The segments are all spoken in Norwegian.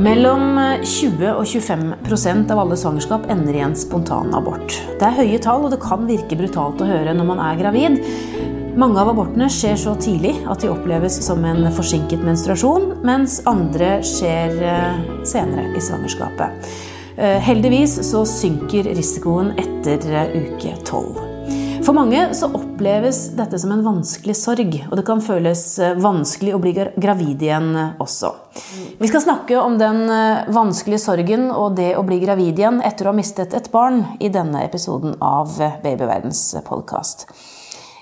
Mellom 20 og 25% av alle svangerskap ender i en spontanabort. Det er høye tall, og det kan virke brutalt å høre når man er gravid. Mange av abortene skjer så tidlig at de oppleves som en forsinket menstruasjon, mens andre skjer eh, senere i svangerskapet. Eh, heldigvis så synker risikoen etter eh, uke 12. For mange så oppleves dette som en vanskelig sorg, og det kan føles eh, vanskelig å bli gravid igjen også. Vi skal snakke om den eh, vanskelige sorgen og det å bli gravid igjen etter å ha mistet et barn i denne episoden av Babyverdens podkast.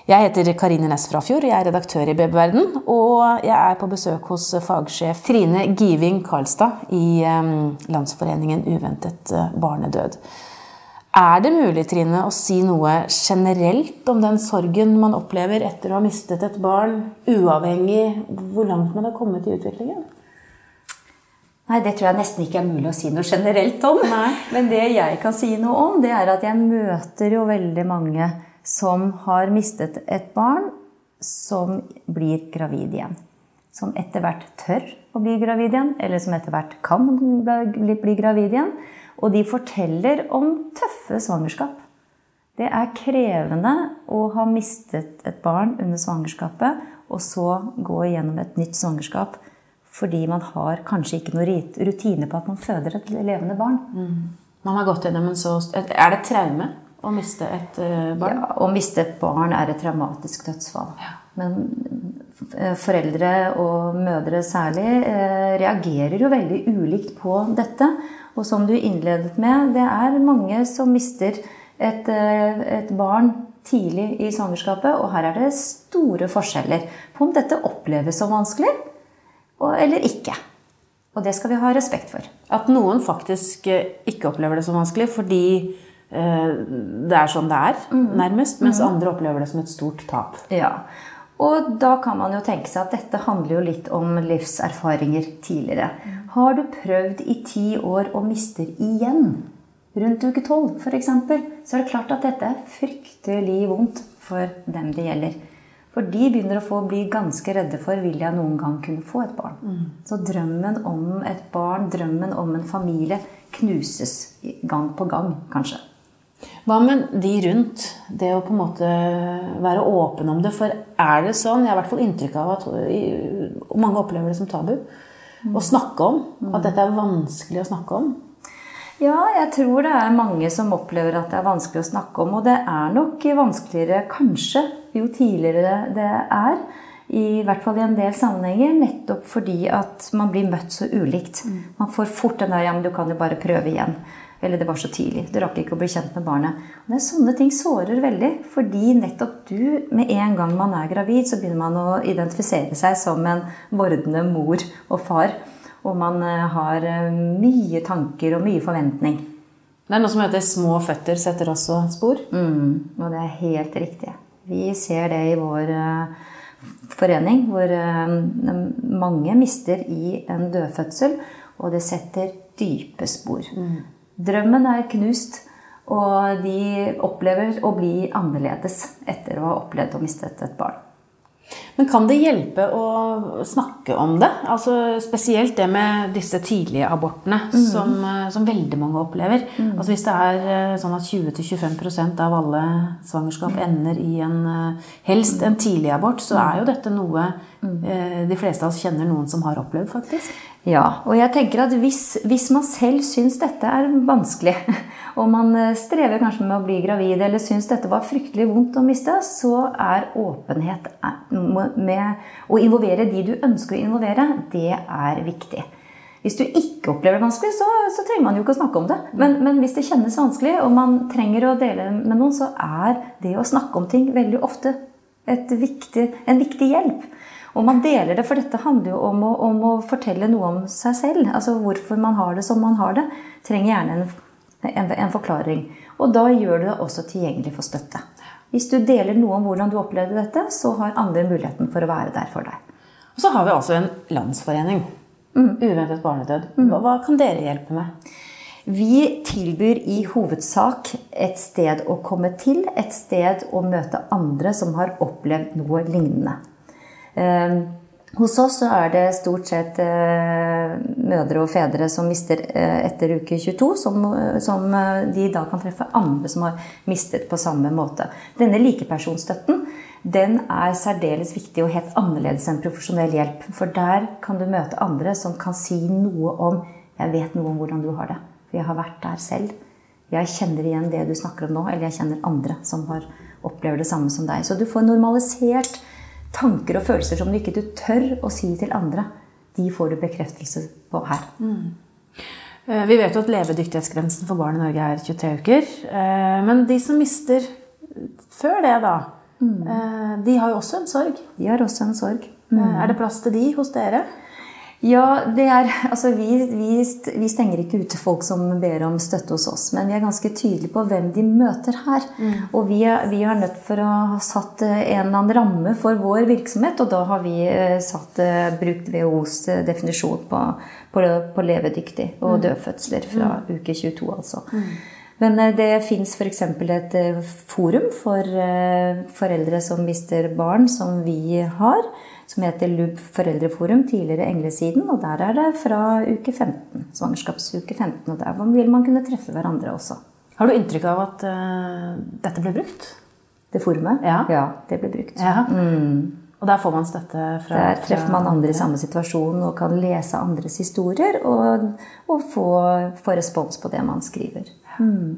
Jeg heter Karine Næss Frafjord, jeg er redaktør i Babyverden, og jeg er på besøk hos fagsjef Trine Giving Karlstad i eh, Landsforeningen uventet barnedød. Er det mulig Trine, å si noe generelt om den sorgen man opplever etter å ha mistet et barn, uavhengig hvor langt man har kommet i utviklingen? Nei, Det tror jeg nesten ikke er mulig å si noe generelt om. Nei. Men det jeg kan si noe om, det er at jeg møter jo veldig mange som har mistet et barn, som blir gravid igjen. Som etter hvert tør å bli gravid igjen, eller som etter hvert kan bli gravid igjen. Og de forteller om tøffe svangerskap. Det er krevende å ha mistet et barn under svangerskapet, og så gå igjennom et nytt svangerskap fordi man har kanskje ikke noe rutine på at man føder et levende barn. Mm. Man har gått gjennom en så Er det et traume å miste et eh, barn? Ja, å miste et barn er et traumatisk dødsfall. Ja. Men eh, foreldre, og mødre særlig, eh, reagerer jo veldig ulikt på dette. Og som du innledet med, det er mange som mister et, eh, et barn tidlig i svangerskapet, og her er det store forskjeller på om dette oppleves som vanskelig eller ikke. Og det skal vi ha respekt for. At noen faktisk eh, ikke opplever det som vanskelig fordi eh, det er sånn det er, mm. nærmest, mens mm. andre opplever det som et stort tap. Ja, og da kan man jo tenke seg at dette handler jo litt om livserfaringer tidligere. Har du prøvd i ti år og mister igjen rundt uke tolv f.eks., så er det klart at dette er fryktelig vondt for dem det gjelder. For de begynner å få bli ganske redde for vil jeg noen gang kunne få et barn. Mm. Så drømmen om et barn, drømmen om en familie, knuses gang på gang, kanskje. Hva med de rundt? Det å på en måte være åpen om det. For er det sånn, jeg har i hvert fall inntrykk av at mange opplever det som tabu, mm. å snakke om. At dette er vanskelig å snakke om. Ja, jeg tror det er mange som opplever at det er vanskelig å snakke om. Og det er nok vanskeligere kanskje jo tidligere det er. I hvert fall i en del sammenhenger, nettopp fordi at man blir møtt så ulikt. Mm. Man får fort den der 'ja, men du kan jo bare prøve igjen'. Eller det var så tidlig. Du rakk ikke å bli kjent med barnet. Og det er Sånne ting sårer veldig. Fordi nettopp du, med en gang man er gravid, så begynner man å identifisere seg som en vordende mor og far. Og man eh, har eh, mye tanker og mye forventning. Det er noe som heter 'små føtter setter også spor'? Mm, og det er helt riktig. Vi ser det i vår uh, forening, hvor mange mister i en dødfødsel. Og det setter dype spor. Mm. Drømmen er knust, og de opplever å bli annerledes etter å ha opplevd å miste et barn. Men kan det hjelpe å snakke om det? Altså Spesielt det med disse tidlige abortene, mm. som, eh, som, veldig mange opplever. Mm. Altså Hvis det er eh, sånn at 20-25% av alle svangerskap mm. ender i en eh, helst en tidlig abort, så er jo dette noe mm. de fleste av oss kjenner noen som har opplevd, faktisk. Ja, og jeg tenker at hvis, hvis man selv syns dette er vanskelig, og man eh, strever kanskje med å bli gravid eller syns dette var fryktelig vondt å miste, så er åpenhet eh, med å involvere de du ønsker å involvere, det er viktig. Hvis du ikke opplever det vanskelig, så, så trenger man jo ikke å snakke om det. Men, men, hvis det kjennes vanskelig, og man trenger å dele med noen, så er det å snakke om ting veldig ofte viktig, en viktig hjelp. Og man deler det, for dette handler jo om å, om å, fortelle noe om seg selv. Altså hvorfor man har det som man har det. Trenger gjerne en, en, en forklaring. Og da gjør du det også tilgjengelig for støtte. Hvis du deler noe om hvordan du opplevde dette, så har andre muligheten for å være der for deg. Og så har vi altså en landsforening. Mm. Uventet barnedød. Mm. Hva, hva kan dere hjelpe med? Vi tilbyr i hovedsak et sted å komme til, et sted å møte andre som har opplevd noe lignende. Ehm, Hos oss så er det stort sett eh, mødre og fedre som mister eh, etter uke 22, som, som eh, de da kan treffe andre som har mistet på samme måte. Denne likepersonsstøtten den er særdeles viktig og helt annerledes enn profesjonell hjelp. For der kan du møte andre som kan si noe om 'Jeg vet noe om hvordan du har det, for jeg har vært der selv'. 'Jeg kjenner igjen det du snakker om nå', eller 'jeg kjenner andre som har, opplever det samme som deg'. Så du får normalisert tanker og følelser som du ikke du tør å si til andre. De får du bekreftelse på her. Mm. Vi vet jo at levedyktighetsgrensen for barn i Norge er 23 uker. Eh, men de som mister før det, da, mm. de har jo også en sorg. De har også en sorg. Mm. Er det plass til de hos dere? Ja, det er, altså vi, vi, vi, stenger ikke ute folk som ber om støtte hos oss. Men vi er ganske tydelige på hvem de møter her. Mm. Og vi er, vi er, nødt for å ha satt eh, en eller annen ramme for vår virksomhet. Og da har vi eh, satt, eh, brukt WHOs definisjon på, på, på levedyktig og mm. dødfødsler fra mm. uke 22, altså. Mm. Men det fins f.eks. et forum for foreldre som mister barn, som vi har som heter LUB foreldreforum, tidligere Englesiden. Og der er det fra uke 15, svangerskapsuke 15. Og der vil man kunne treffe hverandre også. Har du inntrykk av at uh, dette ble brukt? Det forumet? Ja, ja det ble brukt. Ja. Mm. Og der får man støtte fra Der treffer man andre i samme situasjon og kan lese andres historier og, og få, få, respons på det man skriver. Mm.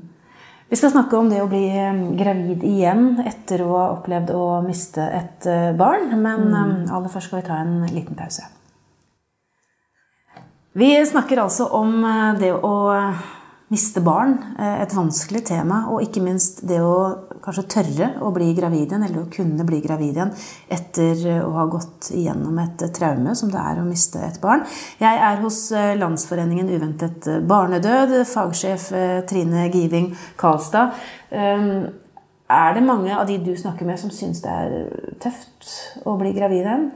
Vi skal snakke om det å bli eh, gravid igjen etter å ha opplevd å miste et eh, barn. Men mm. Aller først skal vi ta en liten pause. Vi snakker altså om det å miste barn. Et vanskelig tema. Og ikke minst det å kanskje tørre å bli gravid igjen, eller å kunne bli gravid igjen etter å ha gått igjennom et traume som det er å miste et barn. Jeg er hos eh, Landsforeningen uventet barnedød, fagsjef eh, Trine Giving Karlstad. Ehm, er det mange av de du snakker med, som syns det er tøft å bli gravid igjen?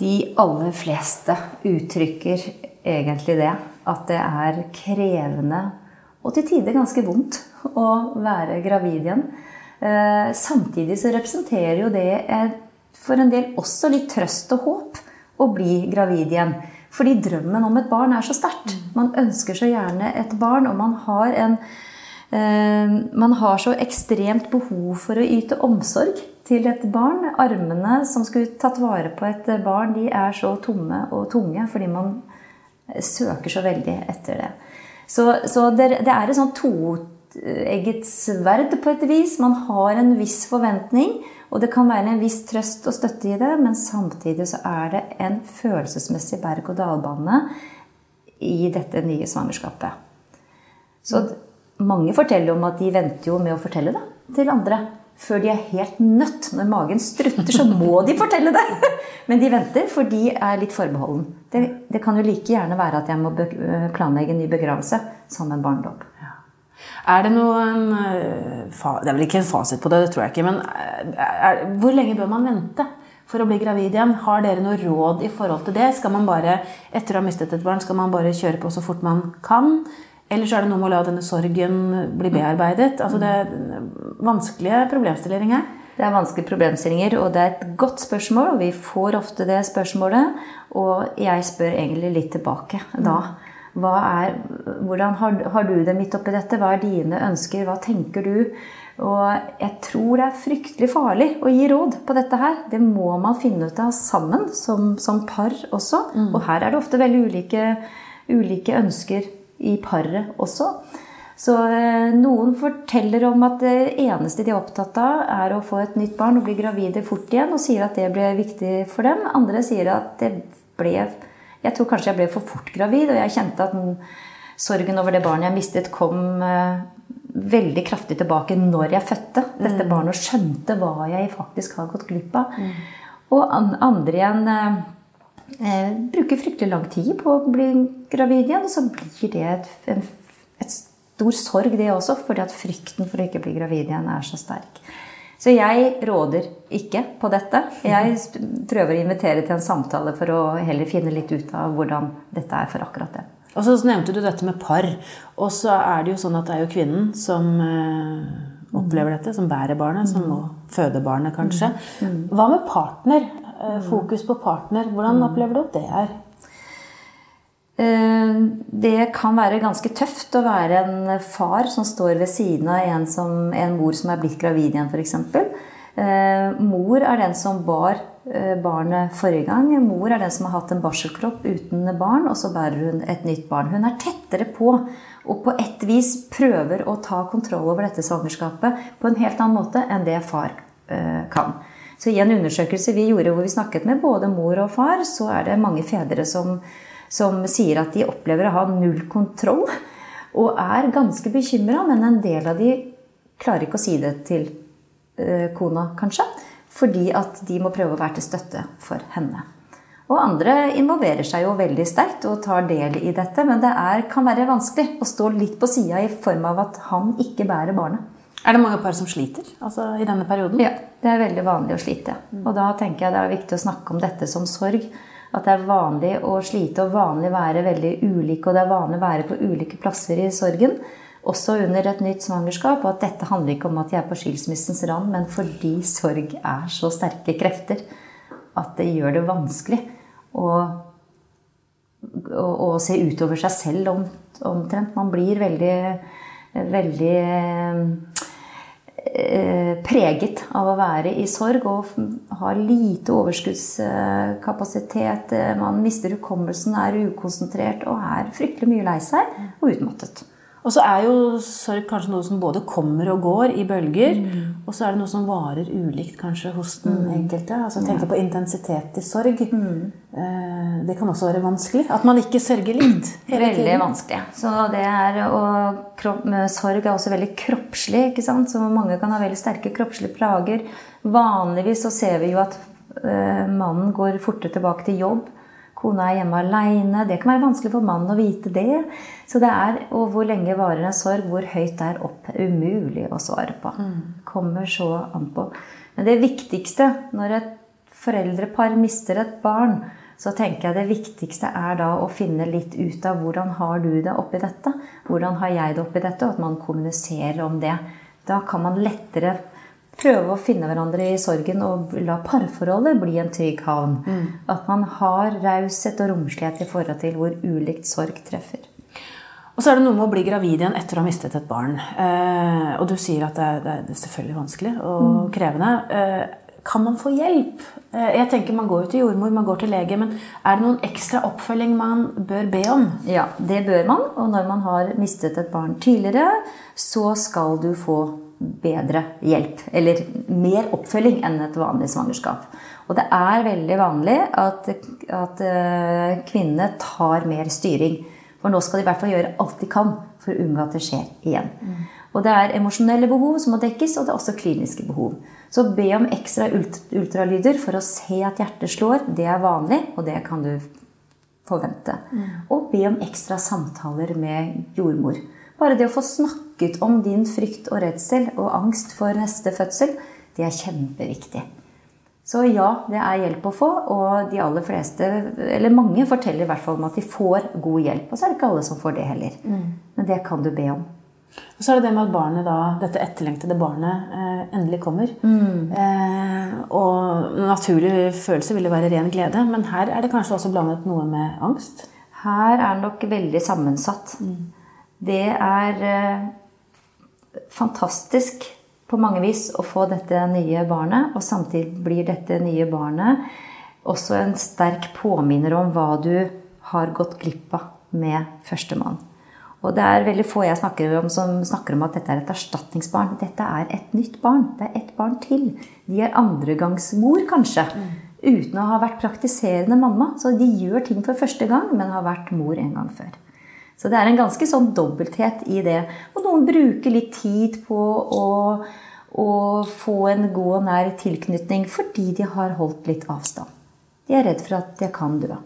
De aller fleste uttrykker egentlig det. At det er krevende og til tider ganske vondt å være gravid igjen. Eh, samtidig så representerer jo det for en del også litt trøst og håp å bli gravid igjen. Fordi drømmen om et barn er så sterkt. Mm. Man ønsker så gjerne et barn, og man har en eh, Man har så ekstremt behov for å yte omsorg til et barn. Armene som skulle tatt vare på et barn, de er så tomme og tunge fordi man søker så veldig etter det. Så, så det, det, er et sånn toegget sverd på et vis. Man har en viss forventning, og det kan være en viss trøst og støtte i det, men samtidig så er det en følelsesmessig berg-og-dal-bane i dette nye svangerskapet. Så mange forteller om at de venter jo med å fortelle det til andre. Før de er helt nødt. Når magen strutter, så må de fortelle det! Men de venter, for de er litt forbeholden. Det, det kan jo like gjerne være at jeg må planlegge en ny begravelse som en barndom. Er det noen eh, Det er vel ikke en fasit på det, det tror jeg ikke. Men eh, er, hvor lenge bør man vente for å bli gravid igjen? Har dere noe råd i forhold til det? Skal man bare, etter å ha mistet et barn, skal man bare kjøre på så fort man kan? Eller så er det noe med å la denne sorgen bli bearbeidet? Altså det er vanskelige problemstillinger. Det er vanskelige problemstillinger, og det er et godt spørsmål. Og vi får ofte det spørsmålet. Og jeg spør egentlig litt tilbake da. Er, hvordan har, har, du det midt oppi dette? Hva er dine ønsker? Hva tenker du? Og jeg tror det er fryktelig farlig å gi råd på dette her. Det må man finne ut av sammen, som, som par også. Mm. Og her er det ofte veldig ulike, ulike ønsker i paret også. Så eh, noen forteller om at det eneste de er opptatt av, er å få et nytt barn og bli gravide fort igjen, og sier at det ble viktig for dem. Andre sier at det ble jeg tror kanskje jeg ble for fort gravid, og jeg kjente at sorgen over det barnet jeg mistet, kom uh, veldig kraftig tilbake når jeg fødte dette mm. barnet og skjønte hva jeg faktisk har gått glipp av. Mm. Og an, andre igjen uh, bruker fryktelig lang tid på å bli gravid igjen, og så blir det et, en, et stor sorg, det også, fordi at frykten for å ikke bli gravid igjen er så sterk. Så jeg råder ikke på dette. Jeg prøver å invitere til en samtale for å heller finne litt ut av hvordan dette er for akkurat det. Og så nevnte du dette med par. Og så er det jo sånn at det er jo kvinnen som øh, opplever dette, som bærer barnet, som må føde barnet, kanskje. Hva med partner? Eh, fokus på partner. Hvordan opplever du at det er? Eh, Det kan være ganske tøft å være en far som står ved siden av en, som, en mor som er blitt gravid igjen, f.eks. Eh, mor er den som bar barnet forrige gang. Mor er den som har hatt en barselkropp uten barn, og så bærer hun et nytt barn. Hun er tettere på og på et vis prøver å ta kontroll over dette svangerskapet på en helt annen måte enn det far kan. Så I en undersøkelse vi gjorde hvor vi snakket med både mor og far, så er det mange fedre som, som sier at de opplever å ha null kontroll. Og er ganske bekymra, men en del av de klarer ikke å si det til eh, kona, kanskje. Fordi at de må prøve å være til støtte for henne. Og andre involverer seg jo veldig sterkt og tar del i dette. Men det er, kan være vanskelig å stå litt på sida i form av at han ikke bærer barnet. Er det mange par som sliter altså, i denne perioden? Ja, det er veldig vanlig å slite. Og da tenker jeg det er viktig å snakke om dette som sorg. At det er vanlig å slite og vanlig være veldig ulike, og det er vanlig å være på ulike plasser i sorgen. Også under et nytt svangerskap. Og at dette handler ikke om at de er på skilsmissens rand, men fordi sorg er så sterke krefter at det gjør det vanskelig å, å, å se utover seg selv om, omtrent. Man blir veldig, veldig preget av å være i sorg og har lite overskuddskapasitet. Man mister hukommelsen, er ukonsentrert og er fryktelig mye lei seg og utmattet. Og så er jo sorg kanskje noe som både kommer og går i bølger. Og så er det noe som varer ulikt kanskje hos den enkelte. Altså tenke på intensitet i sorg. Eh, Det kan også være vanskelig. At man ikke sørger likt hele Veldig tiden. vanskelig. Så det er, og kropp, sorg er også veldig kroppslig. ikke sant? Så mange kan ha veldig sterke kroppslige plager. Vanligvis så ser vi jo at eh, mannen går fortere tilbake til jobb. Kona er hjemme aleine. Det kan være vanskelig for mannen å vite det. Så det er, Og hvor lenge varer en sorg? Hvor høyt er opp? Umulig å svare på. Kommer så an på. Men det viktigste når et foreldrepar mister et barn, så tenker jeg det viktigste er da å finne litt ut av hvordan har du det oppi dette? Hvordan har jeg det oppi dette? Og at man kommuniserer om det. Da kan man lettere prøve å finne hverandre i sorgen og la parforholdet bli en trygg havn. At man har raushet og romslighet i forhold til hvor ulikt sorg treffer. Og så er det noe med å bli gravid igjen etter å ha mistet et barn. Eh, og du sier at det er, det er selvfølgelig vanskelig og krevende. Eh, kan man få hjelp? Eh, jeg tenker Man går jo til jordmor, man går til lege, men er det noen ekstra oppfølging man bør be om? Ja, det bør man. Og når man har mistet et barn tidligere, så skal du få bedre hjelp. Eller mer oppfølging enn et vanlig svangerskap. Og det er veldig vanlig at, at eh, kvinnene tar mer styring. For nå skal de i hvert fall gjøre alt de kan for å unngå at det skjer igjen. Og det er emosjonelle behov som må dekkes, og det er også kliniske behov. Så be om ekstra ultralyder for å se at hjertet slår. Det er vanlig, og det kan du forvente. Og be om ekstra samtaler med jordmor. Bare det å få snakket om din frykt og redsel og angst for neste fødsel, det er kjempeviktig. Så ja, det er hjelp å få, og de aller fleste, eller mange, forteller i hvert fall om at de får god hjelp. Og så er det ikke alle som får det heller. Men det kan du be om. Og så er det det med at barnet da, dette etterlengtede barnet eh, endelig kommer. Eh, og naturlig følelse vil jo være ren glede, men her er det kanskje også blandet noe med angst? Her er det nok veldig sammensatt. Det er eh, fantastisk på mange vis å få dette nye barnet, og samtidig blir dette nye barnet også en sterk påminner om hva du har gått glipp av med førstemann. Og det er veldig få jeg snakker om som snakker om at dette er et erstatningsbarn. Dette er et nytt barn. Det er ett barn til. De er andregangsmor, kanskje. Uten å ha vært praktiserende mamma. Så de gjør ting for første gang, men har vært mor en gang før. Så det er en ganske sånn dobbelthet i det. Og noen bruker litt tid på å, å få en god og nær tilknytning fordi de har holdt litt avstand. De er redd for at de kan dø.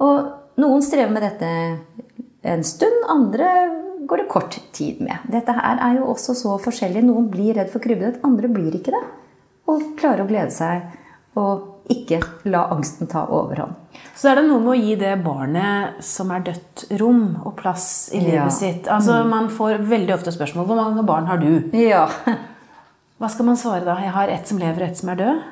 Og noen strever med dette en stund, andre går det kort tid med. Dette her er jo også så forskjellig. Noen blir redd for krybbedød, andre blir ikke det. Og klarer å glede seg og ikke la angsten ta overhånd. Så er det noe med å gi det barnet som er dødt, rom og plass i livet Ja. sitt. Altså, Man får veldig ofte spørsmål hvor mange barn har du? Ja. Hva skal man svare da? Jeg har ett som lever og ett som er død.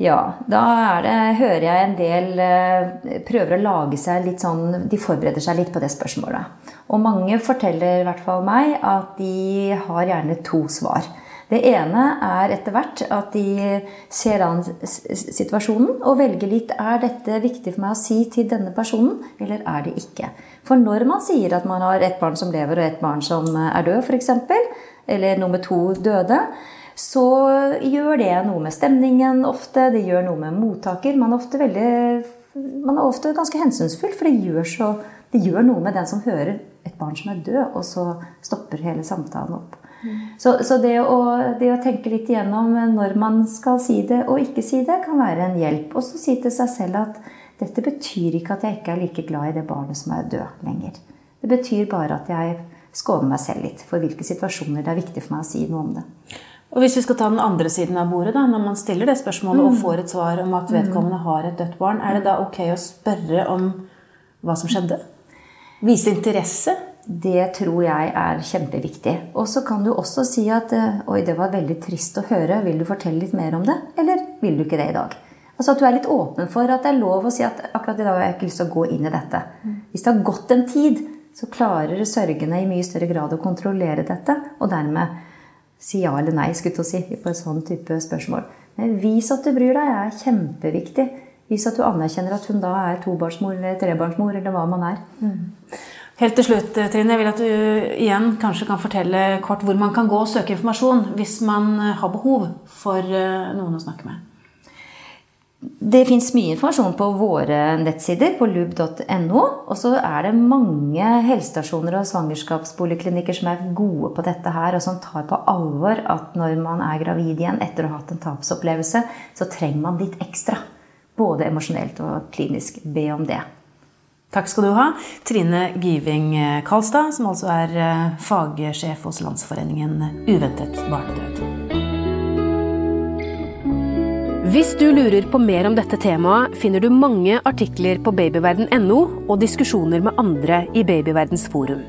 Ja, da det, hører jeg en del eh, prøver å lage seg litt sånn De forbereder seg litt på det spørsmålet. Og mange forteller i hvert fall meg at de har gjerne to svar. Det ene er etter hvert at de ser an situasjonen og velger litt er dette viktig for meg å si til denne personen, eller er det ikke. For når man sier at man har et barn som lever og et barn som er død, f.eks., eller nummer to døde, så gjør det noe med stemningen ofte. Det gjør noe med mottaker. Man er ofte, veldig, man er ofte ganske hensynsfull, for det gjør, så, det gjør noe med den som hører et barn som er død, og så stopper hele samtalen opp. Så, så det, å, det, å, tenke litt igjennom når man skal si det og ikke si det, kan være en hjelp. Og så si til seg selv at dette betyr ikke at jeg ikke er like glad i det barnet som er død lenger. Det betyr bare at jeg skåner meg selv litt for hvilke situasjoner det er viktig for meg å si noe om det. Og Hvis vi skal ta den andre siden av bordet, da, når man stiller det spørsmålet mm. og får et svar om at vedkommende har et dødt barn, er det da ok å spørre om hva som skjedde? Vise interesse? Det tror jeg er kjempeviktig. Og så kan du også si at eh, Oi, det var veldig trist å høre. Vil du fortelle litt mer om det? Eller vil du ikke det i dag? Altså At du er litt åpen for at det er lov å si at akkurat i dag har jeg ikke lyst til å gå inn i dette. Hvis det har gått en tid, så klarer sørgende i mye større grad å kontrollere dette. Og dermed si ja eller nei skulle jeg si, på en sånn type spørsmål. Men vis at du bryr deg, er kjempeviktig. Vis at du anerkjenner at hun da er tobarnsmor eller trebarnsmor, eller hva man er. Mm. Helt til slutt, Trine, jeg vil at du igjen kanskje kan fortelle kort hvor man kan gå og søke informasjon hvis man eh, har behov for eh, noen å snakke med. Det fins mye informasjon på våre nettsider, på lub.no. Og så er det mange helsestasjoner og svangerskapspoliklinikker som er gode på dette her, og som tar på alvor at når man er gravid igjen etter å ha hatt en tapsopplevelse, så trenger man litt ekstra. Både emosjonelt og klinisk. Be om det. Takk skal du ha, Trine Giving Kalstad, som altså er eh, fagsjef hos Landsforeningen Uventet barnedød. Hvis du lurer på mer om dette temaet, finner du mange artikler på babyverden.no og diskusjoner med andre i Babyverdens forum.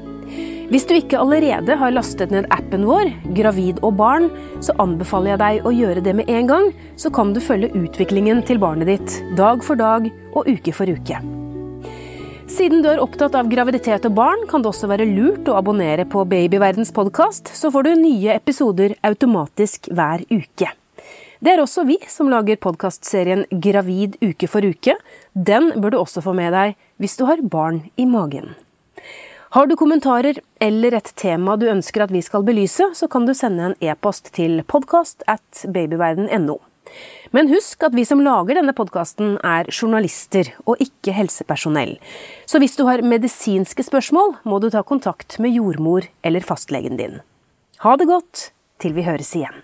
Hvis du ikke allerede har lastet ned appen vår, Gravid og barn, så anbefaler jeg deg å gjøre det med en gang, så kan du følge utviklingen til barnet ditt dag for dag og uke for uke. Siden du er opptatt av graviditet og barn, kan det også være lurt å abonnere på Babyverdens podkast, så får du nye episoder automatisk hver uke. Det er også vi som lager podkastserien Gravid uke for uke. Den bør du også få med deg hvis du har barn i magen. Har du kommentarer eller et tema du ønsker at vi skal belyse, så kan du sende en e-post til podkast at babyverden.no. Men husk at vi som lager denne podkasten er journalister og ikke helsepersonell. Så hvis du har medisinske spørsmål, må du ta kontakt med jordmor eller fastlegen din. Ha det godt til vi høres igjen.